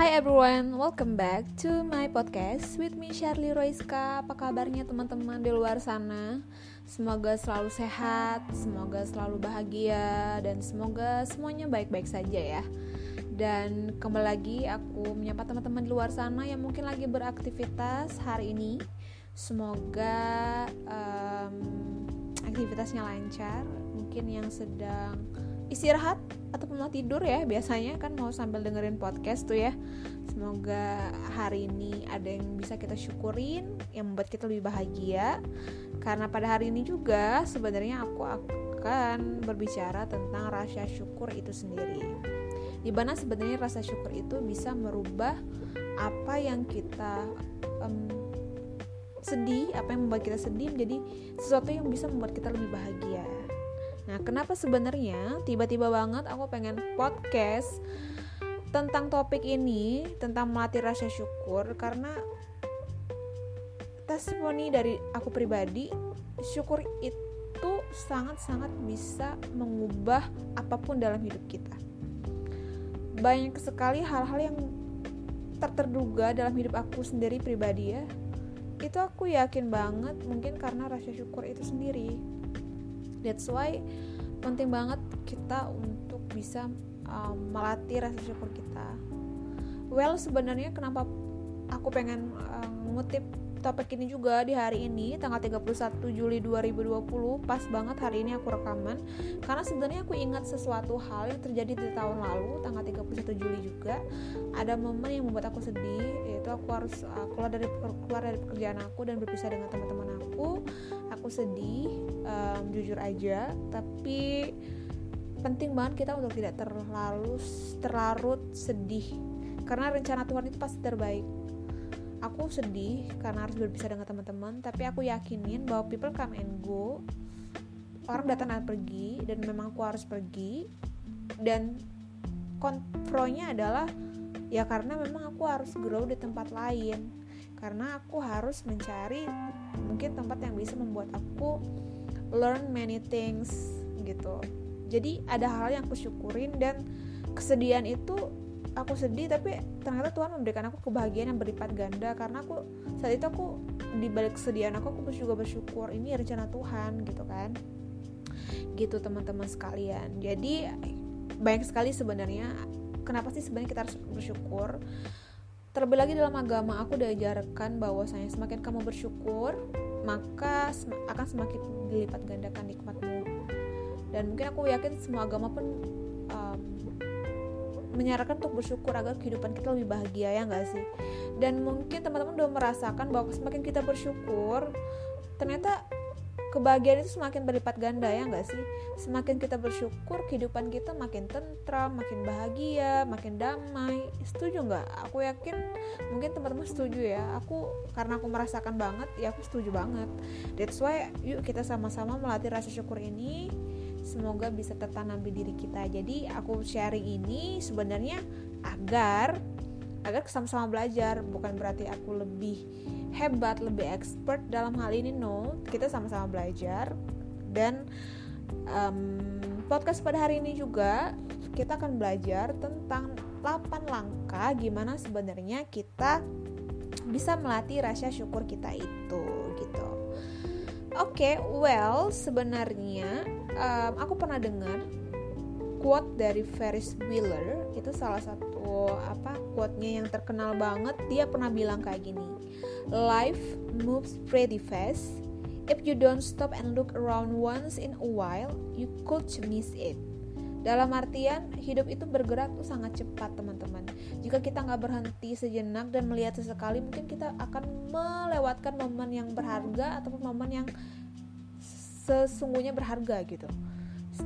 Hi everyone, welcome back to my podcast with me Shirley Roiska. Apa kabarnya teman-teman di luar sana? Semoga selalu sehat, semoga selalu bahagia, dan semoga semuanya baik-baik saja ya. Dan kembali lagi aku menyapa teman-teman di luar sana yang mungkin lagi beraktivitas hari ini. Semoga um, aktivitasnya lancar, mungkin yang sedang istirahat ataupun mau tidur ya biasanya kan mau sambil dengerin podcast tuh ya. Semoga hari ini ada yang bisa kita syukurin yang membuat kita lebih bahagia. Karena pada hari ini juga sebenarnya aku akan berbicara tentang rasa syukur itu sendiri. Di mana sebenarnya rasa syukur itu bisa merubah apa yang kita um, sedih apa yang membuat kita sedih menjadi sesuatu yang bisa membuat kita lebih bahagia Nah, kenapa sebenarnya tiba-tiba banget aku pengen podcast tentang topik ini, tentang melatih rasa syukur karena testimoni dari aku pribadi, syukur itu sangat-sangat bisa mengubah apa pun dalam hidup kita. Banyak sekali hal-hal yang terterduga dalam hidup aku sendiri pribadi ya. Itu aku yakin banget mungkin karena rasa syukur itu sendiri that's why penting banget kita untuk bisa um, melatih rasa syukur kita. Well sebenarnya kenapa aku pengen um, ngutip topik ini juga di hari ini tanggal 31 Juli 2020 pas banget hari ini aku rekaman. Karena sebenarnya aku ingat sesuatu hal yang terjadi di tahun lalu tanggal 31 Juli juga. Ada momen yang membuat aku sedih yaitu aku harus uh, keluar dari keluar dari pekerjaan aku dan berpisah dengan teman-teman aku. Aku sedih um, jujur aja tapi penting banget kita untuk tidak terlalu terlarut sedih. Karena rencana Tuhan itu pasti terbaik aku sedih karena harus berpisah dengan teman-teman tapi aku yakinin bahwa people come and go. Orang datang dan pergi dan memang aku harus pergi. Dan konfronya adalah ya karena memang aku harus grow di tempat lain. Karena aku harus mencari mungkin tempat yang bisa membuat aku learn many things gitu. Jadi ada hal yang aku syukurin dan kesedihan itu aku sedih tapi ternyata Tuhan memberikan aku kebahagiaan yang berlipat ganda. Karena aku saat itu aku di balik kesedihan aku aku juga bersyukur ini rencana Tuhan gitu kan. Gitu teman-teman sekalian. Jadi banyak sekali sebenarnya kenapa sih sebenarnya kita harus bersyukur? Terlebih lagi dalam agama aku diajarkan bahwasanya semakin kamu bersyukur maka akan semakin dilipat gandakan nikmatmu. Dan mungkin aku yakin semua agama pun um, menyarankan untuk bersyukur agar kehidupan kita lebih bahagia ya nggak sih? Dan mungkin teman-teman udah merasakan bahwa semakin kita bersyukur ternyata kebahagiaan itu semakin berlipat ganda ya nggak sih? Semakin kita bersyukur kehidupan kita makin tentram makin bahagia makin damai. Setuju nggak? Aku yakin mungkin teman-teman setuju ya. Aku karena aku merasakan banget ya aku setuju banget. That's why yuk kita sama-sama melatih rasa syukur ini semoga bisa tertanam di diri kita. Jadi aku sharing ini sebenarnya agar agar sama-sama belajar. Bukan berarti aku lebih hebat lebih expert dalam hal ini no. Kita sama-sama belajar. Dan um, podcast pada hari ini juga kita akan belajar tentang 8 langkah gimana sebenarnya kita bisa melatih rasa syukur kita itu gitu. Oke okay, well sebenarnya um, aku pernah dengar quote dari Ferris Wheeler itu salah satu apa quote-nya yang terkenal banget dia pernah bilang kayak gini life moves pretty fast. If you don't stop and look around once in a while you could miss it. Dalam artian hidup itu bergerak tuh sangat cepat teman-teman. Jika kita nggak berhenti sejenak dan melihat sesekali mungkin kita akan melewatkan momen yang berharga ataupun momen yang sesungguhnya berharga gitu.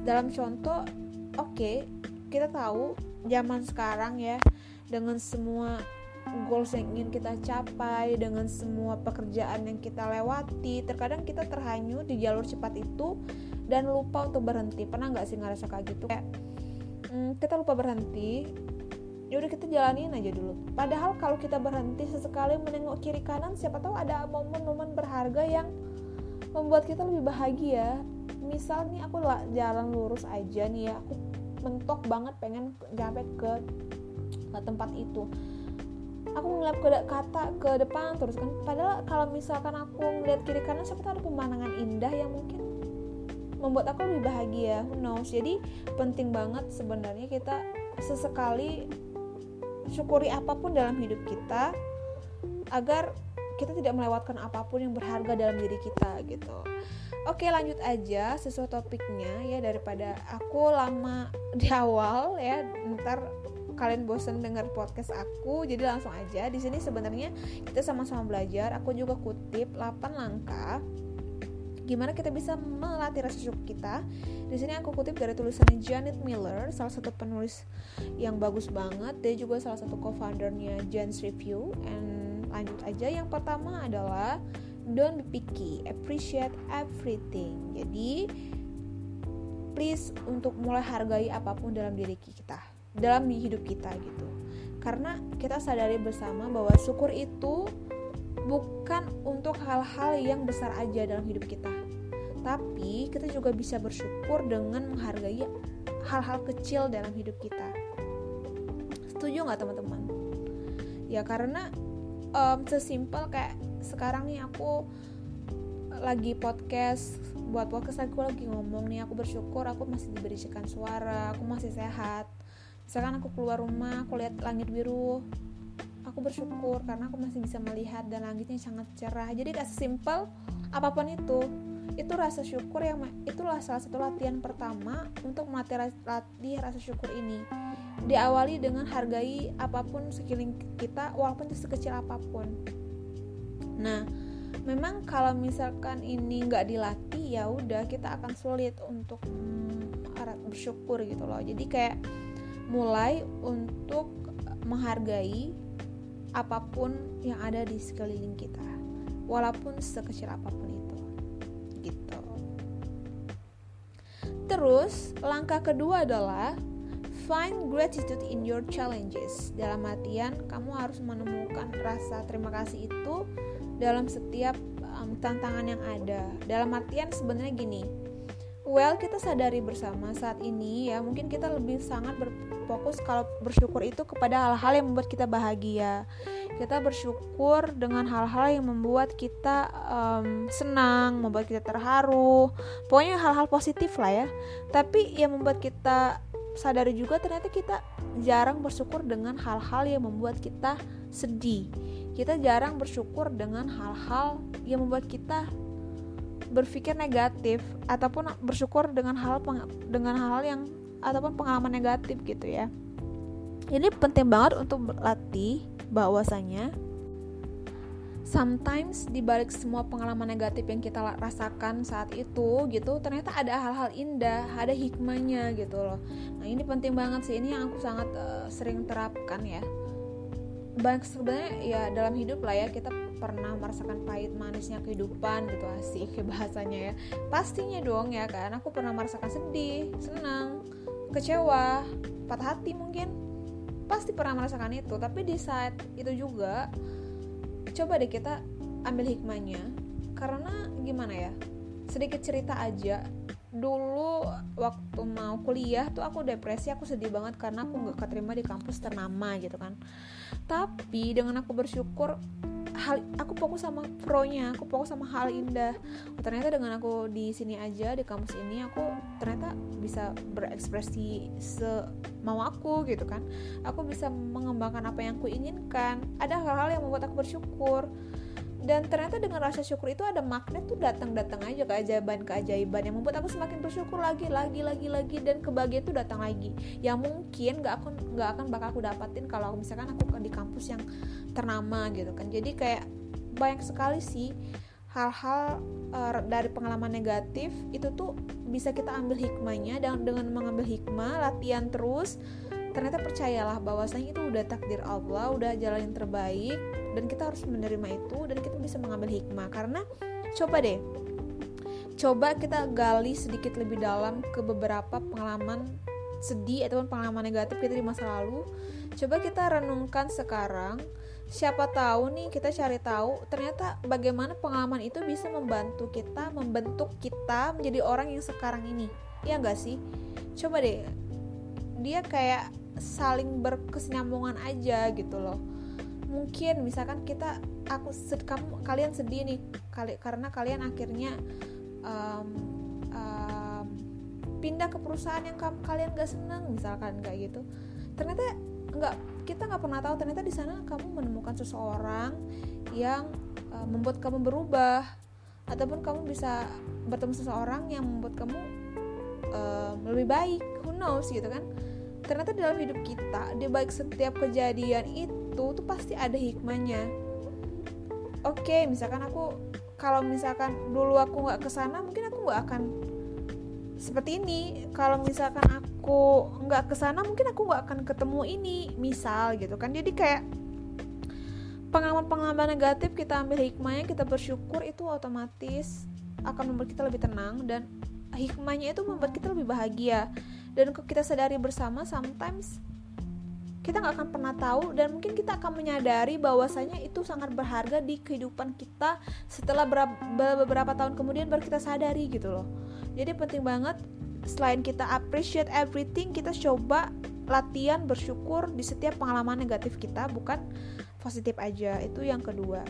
Dalam contoh oke okay, kita tahu zaman sekarang ya dengan semua goals yang ingin kita capai dengan semua pekerjaan yang kita lewati terkadang kita terhanyut di jalur cepat itu dan lupa untuk berhenti. Pernah nggak sih ngerasa kayak gitu? Kayak hmm, kita lupa berhenti ya udah kita jalanin aja dulu. Padahal kalau kita berhenti sesekali menengok kiri kanan siapa tahu ada momen-momen berharga yang membuat kita lebih bahagia. Misal nih aku jalan lurus aja nih ya aku mentok banget pengen sampai ke, ke tempat itu. Aku ngeliat ke kata ke depan terus kan. Padahal kalau misalkan aku ngeliat kiri kanan siapa tahu ada pemandangan indah yang mungkin membuat aku lebih bahagia. Who knows? Jadi penting banget sebenarnya kita sesekali syukuri apa pun dalam hidup kita agar kita tidak melewatkan apa pun yang berharga dalam diri kita gitu. Oke lanjut aja sesuai topiknya ya daripada aku lama di awal ya ntar kalian bosen dengar podcast aku jadi langsung aja. Di sini sebenarnya kita sama-sama belajar aku juga kutip 8 langkah gimana kita bisa melatih rasa syukur kita. Di sini aku kutip dari tulisannya Janet Miller salah satu penulis yang bagus banget. Dia juga salah satu co-foundernya Jan's Review and lanjut aja yang pertama adalah don't be picky appreciate everything. Jadi please untuk mulai hargai apa pun dalam diri kita dalam hidup kita gitu. Karena kita sadari bersama bahwa syukur itu bukan untuk hal-hal yang besar aja dalam hidup kita. Tapi kita juga bisa bersyukur dengan menghargai hal-hal kecil dalam hidup kita. Setuju nggak teman-teman? Ya karena um, sesimpel kayak sekarang nih aku lagi podcast buat podcast aku lagi ngomong nih aku bersyukur aku masih diberikan suara aku masih sehat. Misalkan aku keluar rumah aku lihat langit biru aku bersyukur karena aku masih bisa melihat dan langitnya sangat cerah. Jadi gak sesimpel apa pun itu itu rasa syukur yang itulah salah satu latihan pertama untuk melatih latih rasa syukur ini diawali dengan hargai apa pun sekeliling kita walaupun itu sekecil apa pun Nah, memang kalau misalkan ini nggak dilatih ya udah kita akan sulit untuk hmm, bersyukur gitu loh. Jadi kayak mulai untuk menghargai apa pun yang ada di sekeliling kita, walaupun sekecil apa pun itu. Gitu. Terus, langkah kedua adalah Find gratitude in your challenges. Dalam artian, kamu harus menemukan rasa terima kasih itu dalam setiap um, tantangan yang ada. Dalam artian sebenarnya gini, well kita sadari bersama saat ini ya mungkin kita lebih sangat berfokus kalau bersyukur itu kepada hal-hal yang membuat kita bahagia. Kita bersyukur dengan hal-hal yang membuat kita um, senang, membuat kita terharu. Pokoknya hal-hal positif lah ya. Tapi yang membuat kita sadari juga ternyata kita jarang bersyukur dengan hal-hal yang membuat kita sedih kita jarang bersyukur dengan hal-hal yang membuat kita berpikir negatif ataupun bersyukur dengan hal dengan hal yang ataupun pengalaman negatif gitu ya. Ini penting banget untuk berlatih bahwasanya sometimes di balik semua pengalaman negatif yang kita rasakan saat itu gitu ternyata ada hal-hal indah ada hikmahnya gitu loh. Nah ini penting banget sih ini yang aku sangat uh, sering terapkan ya. Banyak sebenarnya ya dalam hidup lah ya kita pernah merasakan pahit manisnya kehidupan gitu asik bahasanya ya. Pastinya dong ya kan? Aku pernah merasakan sedih senang kecewa patah hati mungkin. Pasti pernah merasakan itu tapi di saat itu juga coba deh kita ambil hikmahnya. Karena gimana ya? Sedikit cerita aja. Dulu waktu mau kuliah tuh aku depresi aku sedih banget karena aku nggak keterima di kampus ternama gitu kan. Tapi dengan aku bersyukur hal aku fokus sama pro-nya aku fokus sama hal indah. Ternyata dengan aku di sini aja di kampus ini aku ternyata bisa berekspresi semau aku gitu kan. Aku bisa mengembangkan apa yang aku inginkan. Ada hal-hal yang membuat aku bersyukur dan ternyata dengan rasa syukur itu ada magnet tuh datang-datang aja keajaiban-keajaiban yang membuat aku semakin bersyukur lagi lagi lagi lagi dan kebahagiaan itu datang lagi. Yang mungkin gak akan nggak akan bakal aku dapatin kalau misalkan aku di kampus yang ternama gitu kan. Jadi kayak banyak sekali sih hal-hal uh, dari pengalaman negatif itu tuh bisa kita ambil hikmahnya. Dan dengan mengambil hikmah latihan terus ternyata percayalah bahwasanya itu udah takdir Allah udah jalan yang terbaik dan kita harus menerima itu dan kita bisa mengambil hikmah. Karena coba deh. Coba kita gali sedikit lebih dalam ke beberapa pengalaman sedih ataupun pengalaman negatif kita di masa lalu. Coba kita renungkan sekarang siapa tahu nih kita cari tahu ternyata bagaimana pengalaman itu bisa membantu kita membentuk kita menjadi orang yang sekarang ini. Ya enggak sih? Coba deh. Dia kayak saling berkesinambungan aja gitu loh mungkin misalkan kita aku kamu kalian sedih nih kali karena kalian akhirnya um, um, pindah ke perusahaan yang kamu, kalian gak seneng misalkan kayak gitu. Ternyata nggak kita nggak pernah tahu ternyata di sana kamu menemukan seseorang yang uh, membuat kamu berubah ataupun kamu bisa bertemu seseorang yang membuat kamu uh, lebih baik who knows gitu kan. Ternyata dalam hidup kita di baik setiap kejadian itu tuh pasti ada hikmahnya. Oke okay, misalkan aku kalau misalkan dulu aku nggak ke sana mungkin aku nggak akan seperti ini. Kalau misalkan aku nggak ke sana mungkin aku nggak akan ketemu ini misal gitu kan. Jadi kayak pengalaman-pengalaman negatif kita ambil hikmahnya kita bersyukur itu otomatis akan membuat kita lebih tenang dan hikmahnya itu membuat kita lebih bahagia. Dan kita sadari bersama sometimes kita nggak akan pernah tahu dan mungkin kita akan menyadari bahwasanya itu sangat berharga di kehidupan kita setelah beberapa tahun kemudian baru kita sadari gitu loh. Jadi penting banget selain kita appreciate everything kita coba latihan bersyukur di setiap pengalaman negatif kita bukan positif aja. Itu yang kedua.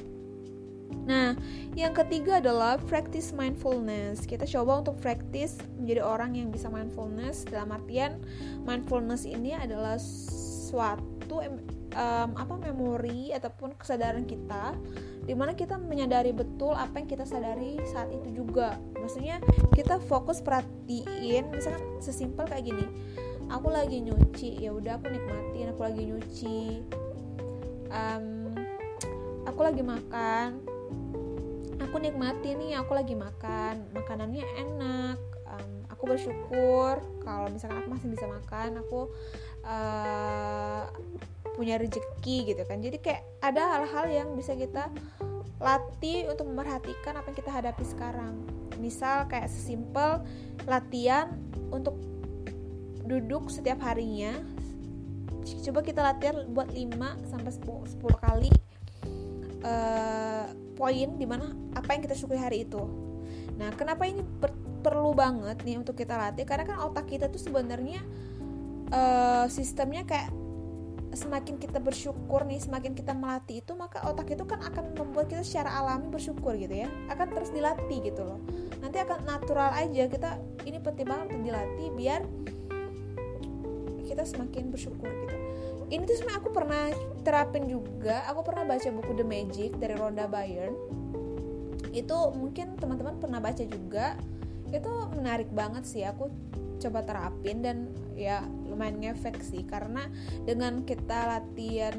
Nah, yang ketiga adalah practice mindfulness. Kita coba untuk practice menjadi orang yang bisa mindfulness. Dalam artian mindfulness ini adalah suatu um, apa memori ataupun kesadaran kita di mana kita menyadari betul apa yang kita sadari saat itu juga. Maksudnya kita fokus perhatiin misalkan sesimpel kayak gini. Aku lagi nyuci, ya udah aku nikmatin aku lagi nyuci. Um, aku lagi makan, aku nikmati nih aku lagi makan makanannya enak aku bersyukur kalau misalkan aku masih bisa makan aku uh, punya rezeki gitu kan. Jadi kayak ada hal-hal yang bisa kita latih untuk memperhatikan apa yang kita hadapi sekarang. Misal kayak sesimpel latihan untuk duduk setiap harinya. Coba kita latihan buat 5 sampai 10, 10 kali uh, poin di mana apa yang kita syukuri hari itu. Nah kenapa ini perlu banget nih untuk kita latih karena kan otak kita tuh sebenarnya uh, sistemnya kayak semakin kita bersyukur nih semakin kita melatih itu maka otak itu kan akan membuat kita secara alami bersyukur gitu ya. Akan terus dilatih gitu loh. Nanti akan natural aja kita ini penting banget untuk dilatih biar kita semakin bersyukur gitu. Ini tuh sebenarnya aku pernah terapin juga. Aku pernah baca buku The Magic dari Rhonda Byrne. Itu mungkin teman-teman pernah baca juga itu menarik banget sih aku coba terapin dan ya lumayan ngefek sih karena dengan kita latihan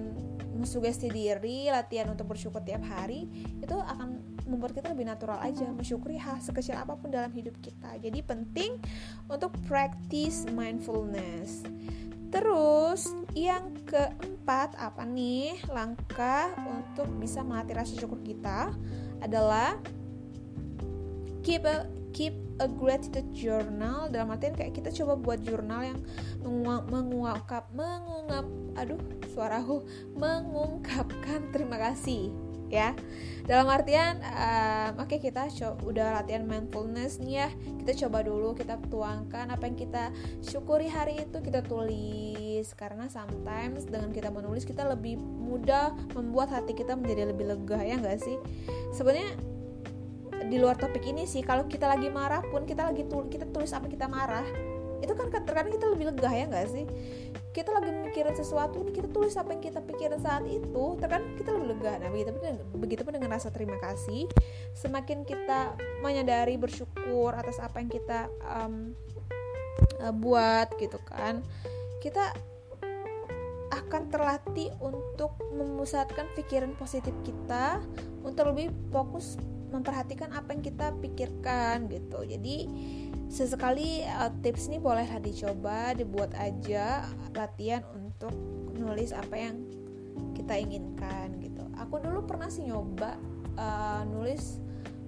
mensugesti diri, latihan untuk bersyukur tiap hari itu akan membuat kita lebih natural aja mensyukuri hal sekecil apa pun dalam hidup kita. Jadi penting untuk practice mindfulness. Terus yang keempat apa nih langkah untuk bisa melatih rasa syukur kita adalah keep a keep a gratitude journal dalam artian kayak kita coba buat jurnal yang mengungkap mengungkap aduh suaraku mengungkapkan terima kasih ya. Dalam artian um, oke okay, kita coba udah latihan mindfulness nih ya. Kita coba dulu kita tuangkan apa yang kita syukuri hari itu kita tulis. Karena sometimes dengan kita menulis kita lebih mudah membuat hati kita menjadi lebih lega ya enggak sih? Sebenarnya di luar topik ini sih kalau kita lagi marah pun kita lagi tul kita tulis apa kita marah itu kan terkadang kita lebih lega ya nggak sih? Kita lagi mikirin sesuatu nih kita tulis apa yang kita pikirin saat itu terkadang kita lebih lega. Nah begitu pun begitu pun dengan rasa terima kasih semakin kita menyadari bersyukur atas apa yang kita um, buat gitu kan kita akan terlatih untuk memusatkan pikiran positif kita untuk lebih fokus memperhatikan apa yang kita pikirkan gitu. Jadi sesekali uh, tips ini bolehlah dicoba dibuat aja latihan untuk nulis apa yang kita inginkan gitu. Aku dulu pernah sih nyoba uh, nulis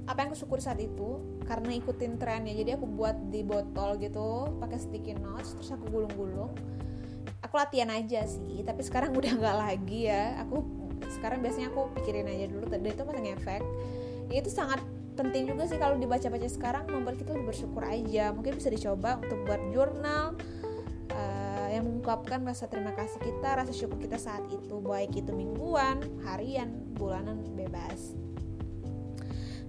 apa yang aku syukur saat itu karena ikutin trennya. Jadi aku buat di botol gitu pakai sticky notes terus aku gulung-gulung. Aku latihan aja sih tapi sekarang udah nggak lagi ya. Aku sekarang biasanya aku pikirin aja dulu tadi itu masih ngefek itu sangat penting juga sih kalau dibaca-baca sekarang membuat kita lebih bersyukur aja. Mungkin bisa dicoba untuk buat jurnal uh, yang mengungkapkan rasa terima kasih kita rasa syukur kita saat itu. Baik itu mingguan harian bulanan bebas.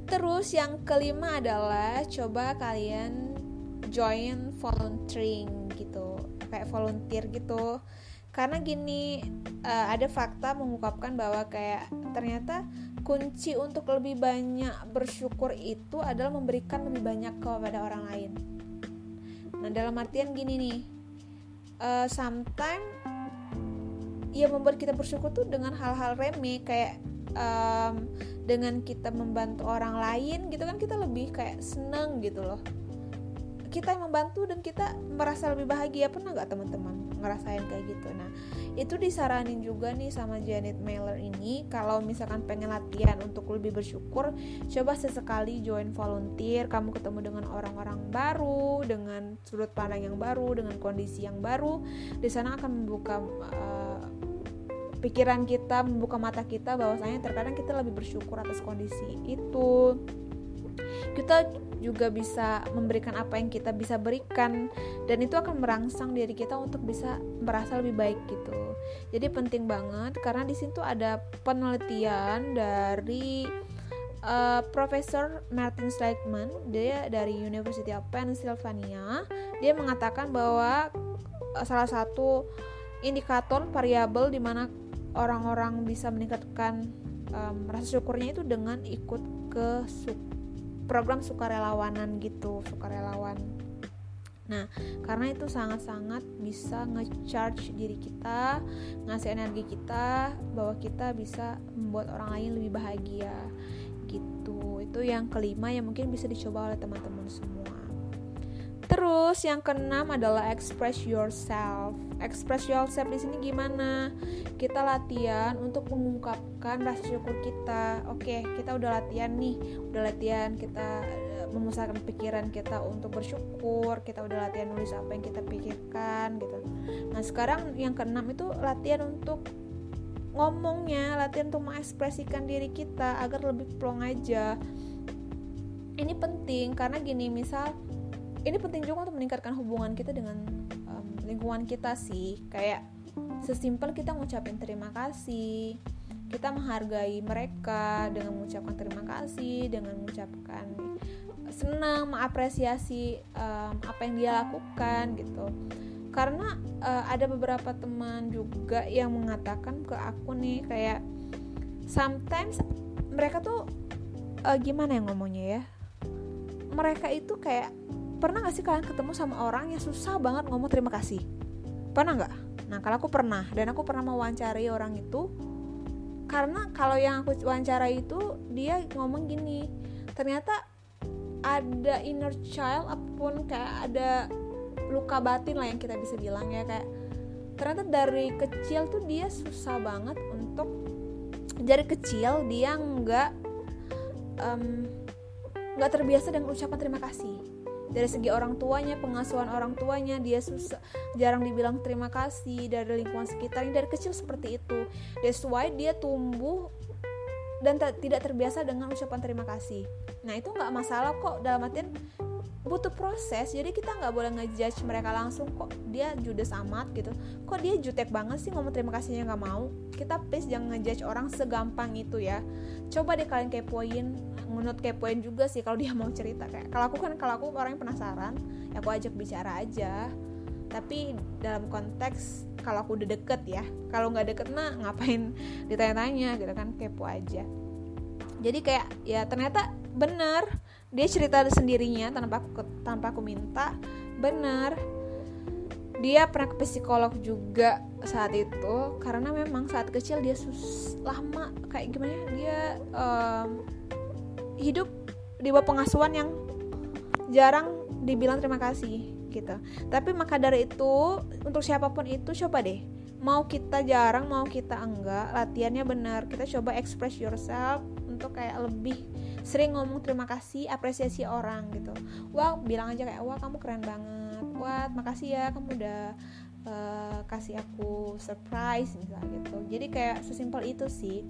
Terus yang kelima adalah coba kalian join volunteering gitu. Kayak volunteer gitu. Karena gini uh, ada fakta mengungkapkan bahwa kayak ternyata kunci untuk lebih banyak bersyukur itu adalah memberikan lebih banyak kepada orang lain. Nah dalam artian gini nih uh, sometimes ya membuat kita bersyukur tuh dengan hal-hal remeh kayak um, dengan kita membantu orang lain gitu kan kita lebih kayak seneng gitu loh. Kita yang membantu dan kita merasa lebih bahagia pernah nggak teman-teman ngerasain kayak gitu. Nah itu disaranin juga nih sama Janet Mailer ini kalau misalkan pengen latihan untuk lebih bersyukur coba sesekali join volunteer kamu ketemu dengan orang-orang baru dengan sudut pandang yang baru dengan kondisi yang baru di sana akan membuka uh, pikiran kita membuka mata kita bahwasanya terkadang kita lebih bersyukur atas kondisi itu kita juga bisa memberikan apa yang kita bisa berikan dan itu akan merangsang diri kita untuk bisa merasa lebih baik gitu. Jadi penting banget karena di situ ada penelitian dari uh, Profesor Martin Seligman dia dari University of Pennsylvania dia mengatakan bahwa uh, salah satu indikator variabel di mana orang-orang bisa meningkatkan um, rasa syukurnya itu dengan ikut ke program sukarelawanan gitu sukarelawan Nah, karena itu sangat-sangat bisa nge-charge diri kita, ngasih energi kita bahwa kita bisa membuat orang lain lebih bahagia. Gitu. Itu yang kelima yang mungkin bisa dicoba oleh teman-teman semua. Terus yang keenam adalah express yourself. Express yourself di sini gimana? Kita latihan untuk mengungkapkan rasa syukur kita. Oke, kita udah latihan nih, udah latihan kita eh, memusatkan pikiran kita untuk bersyukur. Kita udah latihan nulis apa yang kita pikirkan gitu. Nah, sekarang yang keenam itu latihan untuk ngomongnya, latihan untuk mengekspresikan diri kita agar lebih plong aja. Ini penting karena gini, misal ini penting juga untuk meningkatkan hubungan kita dengan um, lingkungan kita sih. Kayak sesimpel kita ngucapin terima kasih kita menghargai mereka dengan mengucapkan terima kasih dengan mengucapkan senang mengapresiasi um, apa yang dia lakukan gitu. Karena uh, ada beberapa teman juga yang mengatakan ke aku nih kayak sometimes mereka tuh uh, gimana yang ngomongnya ya? Mereka itu kayak pernah gak sih kalian ketemu sama orang yang susah banget ngomong terima kasih? Pernah nggak? Nah kalau aku pernah dan aku pernah mewawancarai orang itu karena kalau yang aku wawancara itu dia ngomong gini ternyata ada inner child apa pun kayak ada luka batin lah yang kita bisa bilang ya kayak ternyata dari kecil tuh dia susah banget untuk dari kecil dia nggak nggak um, terbiasa dengan ucapan terima kasih dari segi orang tuanya pengasuhan orang tuanya dia susah jarang dibilang terima kasih dari lingkungan sekitarnya. Dari kecil seperti itu. That's why dia tumbuh dan tidak terbiasa dengan ucapan terima kasih. Nah itu nggak masalah kok. Dalam artian butuh proses jadi kita nggak boleh ngejudge mereka langsung kok dia judes amat? gitu. Kok dia jutek banget sih ngomong terima kasihnya nggak mau? Kita please jangan ngejudge orang segampang itu ya. Coba deh kalian kepoin menurut kepoin juga sih kalau dia mau cerita kayak kalau aku kan kalau aku orang yang penasaran ya aku ajak bicara aja. Tapi dalam konteks kalau aku udah deket ya kalau nggak deket mah ngapain ditanya-tanya gitu kan kepo aja. Jadi kayak ya ternyata bener dia cerita sendirinya tanpa aku tanpa aku minta. Bener dia pernah ke psikolog juga saat itu karena memang saat kecil dia sus lama kayak gimana ya, dia um, hidup di bawah pengasuhan yang jarang dibilang terima kasih gitu. Tapi maka dari itu untuk siapa pun itu coba deh. Mau kita jarang mau kita enggak latihannya benar. Kita coba express yourself untuk kayak lebih sering ngomong terima kasih apresiasi orang gitu. Wah bilang aja kayak wah kamu keren banget. Wah makasih ya kamu udah uh, kasih aku surprise misalnya gitu. Jadi kayak sesimpel itu sih.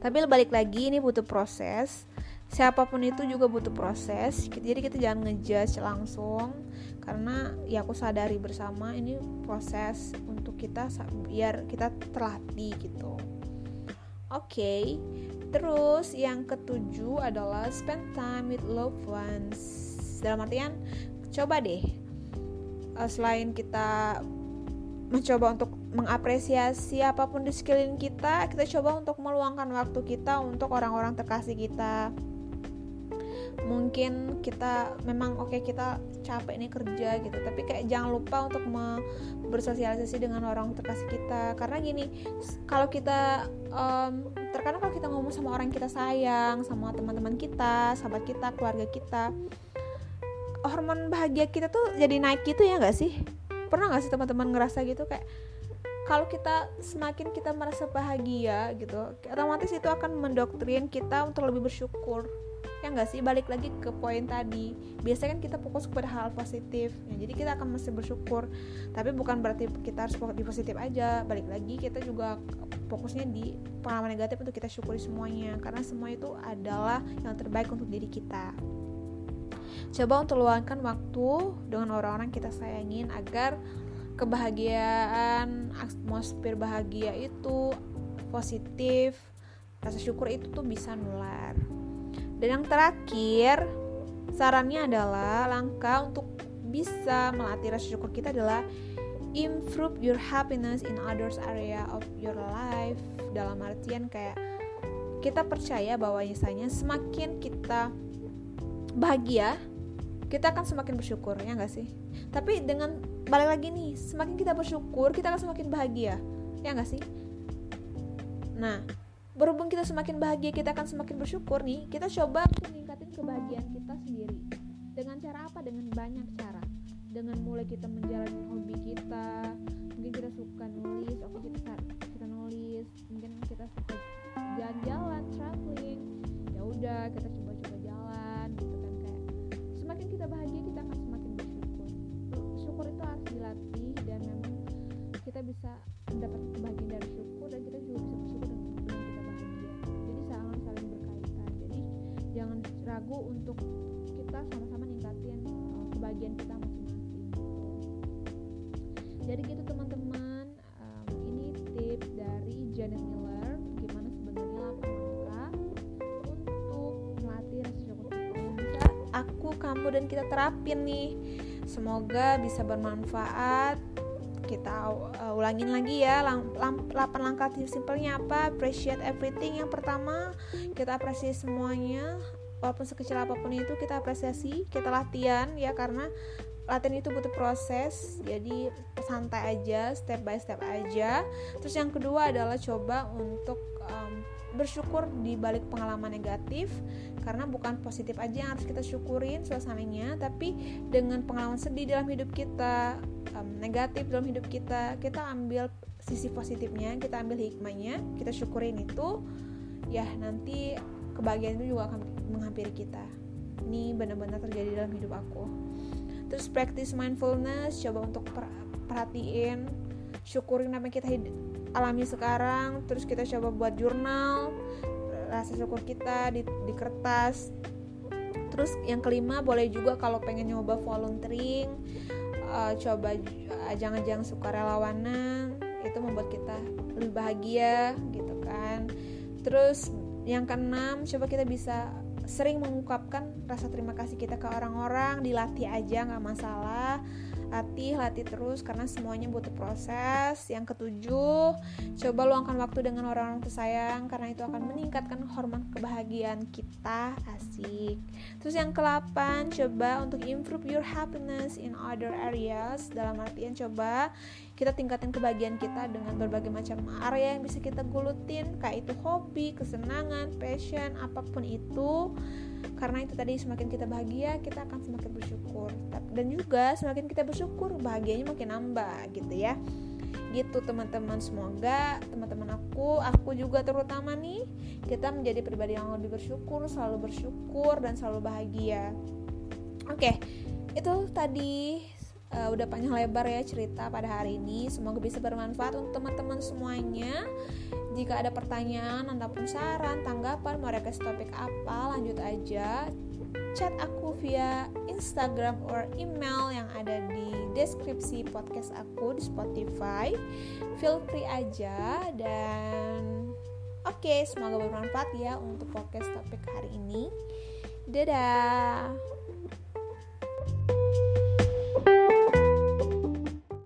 Tapi balik lagi ini butuh proses. Siapa pun itu juga butuh proses. Jadi kita jangan ngejudge langsung. Karena ya aku sadari bersama ini proses untuk kita biar kita terlatih gitu. Oke. okay. Terus yang ketujuh adalah spend time with loved ones. Dalam artian coba deh uh, selain kita mencoba untuk mengapresiasi apa pun di sekeliling kita kita coba untuk meluangkan waktu kita untuk orang-orang terkasih kita. Mungkin kita memang oke okay, kita capek nih kerja gitu tapi kayak jangan lupa untuk bersosialisasi dengan orang terkasih kita. Karena gini kalau kita um, terkadang kalau kita ngomong sama orang kita sayang sama teman-teman kita sahabat kita keluarga kita hormon bahagia kita tuh jadi naik gitu ya nggak sih? Pernah nggak sih teman-teman ngerasa gitu? Kayak kalau kita semakin kita merasa bahagia gitu otomatis itu akan mendoktrin kita untuk lebih bersyukur ya nggak sih? Balik lagi ke poin tadi. Biasanya kan kita fokus kepada hal positif. Ya, jadi kita akan mesti bersyukur. Tapi bukan berarti kita harus fokus di positif aja. Balik lagi kita juga fokusnya di pengalaman negatif untuk kita syukuri semuanya. Karena semua itu adalah yang terbaik untuk diri kita. Coba untuk luangkan waktu dengan orang-orang kita sayangin agar kebahagiaan atmosfer bahagia itu positif rasa syukur itu tuh bisa nular dan yang terakhir, sarannya adalah langkah untuk bisa melatih rasa syukur kita adalah improve your happiness in others area of your life. Dalam artian kayak kita percaya bahwa misalnya semakin kita bahagia, kita akan semakin bersyukur, ya nggak sih? Tapi dengan balik lagi nih, semakin kita bersyukur, kita akan semakin bahagia, ya nggak sih? Nah, berhubung kita semakin bahagia kita akan semakin bersyukur nih kita coba meningkatin kebahagiaan kita sendiri. Dengan cara apa? Dengan banyak cara. Dengan mulai kita menjalani hobi kita mungkin kita suka nulis oke kita kita nulis. Mungkin kita suka jalan-jalan traveling. Ya udah kita coba-coba dan kita terapin nih. Semoga bisa bermanfaat. Kita uh, ulangin lagi ya lang, lang, 8 langkah simpelnya apa? Appreciate everything yang pertama kita apresiasi semuanya. Walaupun sekecil apa pun itu kita apresiasi kita latihan ya karena latihan itu butuh proses. Jadi santai aja step by step aja. Terus yang kedua adalah coba untuk um, bersyukur di balik pengalaman negatif karena bukan positif aja yang harus kita syukurin suasananya tapi dengan pengalaman sedih dalam hidup kita um, negatif dalam hidup kita kita ambil sisi positifnya kita ambil hikmahnya kita syukurin itu ya nanti kebahagiaan itu juga akan menghampiri kita. Ini benar-benar terjadi dalam hidup aku. Terus practice mindfulness coba untuk perhatiin syukurin apa yang kita alami sekarang terus kita coba buat jurnal rasa syukur kita di, di kertas. Terus yang kelima boleh juga kalau pengen nyoba volunteering uh, coba uh, jangan-jangan suka relawanan itu membuat kita lebih bahagia gitu kan. Terus yang keenam coba kita bisa sering mengungkapkan rasa terima kasih kita ke orang-orang dilatih aja nggak masalah latih latih terus karena semuanya butuh proses. Yang ketujuh coba luangkan waktu dengan orang-orang tersayang karena itu akan meningkatkan hormon kebahagiaan kita. Asik. Terus yang ke-8 coba untuk improve your happiness in other areas. Dalam artian coba kita tingkatin kebahagiaan kita dengan berbagai macam area yang bisa kita gulutin kayak itu hobi kesenangan passion apa pun itu karena itu tadi semakin kita bahagia kita akan semakin bersyukur. Dan juga semakin kita bersyukur bahagianya makin nambah gitu ya. Gitu teman-teman. Semoga teman-teman aku aku juga terutama nih kita menjadi pribadi yang lebih bersyukur selalu bersyukur dan selalu bahagia. Oke itu tadi uh, udah panjang lebar ya cerita pada hari ini. Semoga bisa bermanfaat untuk teman-teman semuanya. Jika ada pertanyaan ataupun saran, tanggapan, mau request topik apa, lanjut aja chat aku via Instagram or email yang ada di deskripsi podcast aku di Spotify. Feel free aja dan oke, okay, semoga bermanfaat ya untuk podcast topik hari ini. Dadah.